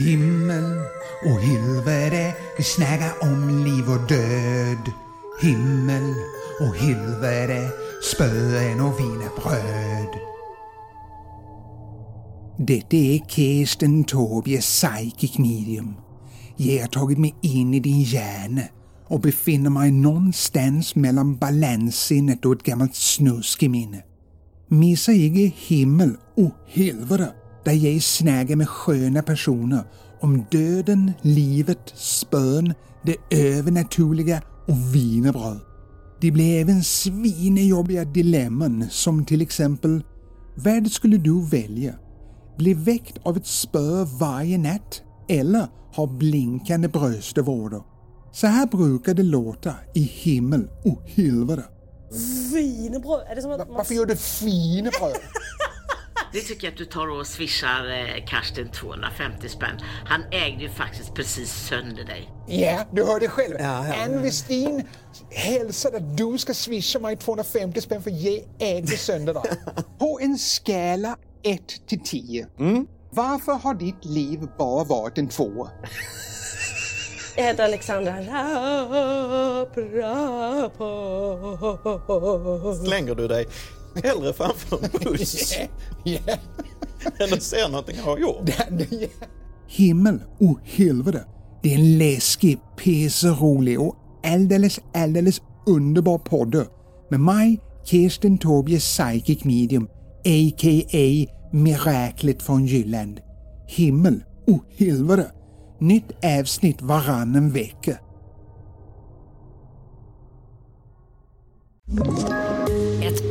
Himmel och helvete, vi snackar om liv och död. Himmel och helvete, spöen och wienerbröd. Detta är Kirsten Tobias Psychic Medium. Jag har tagit mig in i din hjärna och befinner mig någonstans mellan balanssinnet och ett gammalt snuskeminne. Missa inte himmel och helvete där jag snackar med sköna personer om döden, livet, spön, det övernaturliga och wienerbröd. Det blir även svinejobbiga dilemman som till exempel vad skulle du välja? Bli väckt av ett spö varje natt eller ha blinkande bröstvårtor? Så här brukar det låta i himmel och helvete. Wienerbröd? Är det som att man... Varför gör du wienerbröd? Det tycker jag att du tar och swishar eh, Karsten 250 spänn. Han ägde ju faktiskt precis sönder dig. Ja, du hörde själv. Ja, ja. Ann Westin hälsar att du ska swisha mig 250 spänn för jag ägde sönder dig. På en skala 1 till 10. Varför har ditt liv bara varit en tvåa? Jag heter Alexandra Rapp, Rapp. Slänger du dig hellre framför en buss Ja, än att se någonting jag har gjort? Himmel och helvete. Det är en läskig, rolig och alldeles, alldeles underbar podd med mig, Kirsten Tobie Psychic Medium, a.k.a. Miraklet från Jylland. Himmel och helvete. Nytt avsnitt varannan vecka.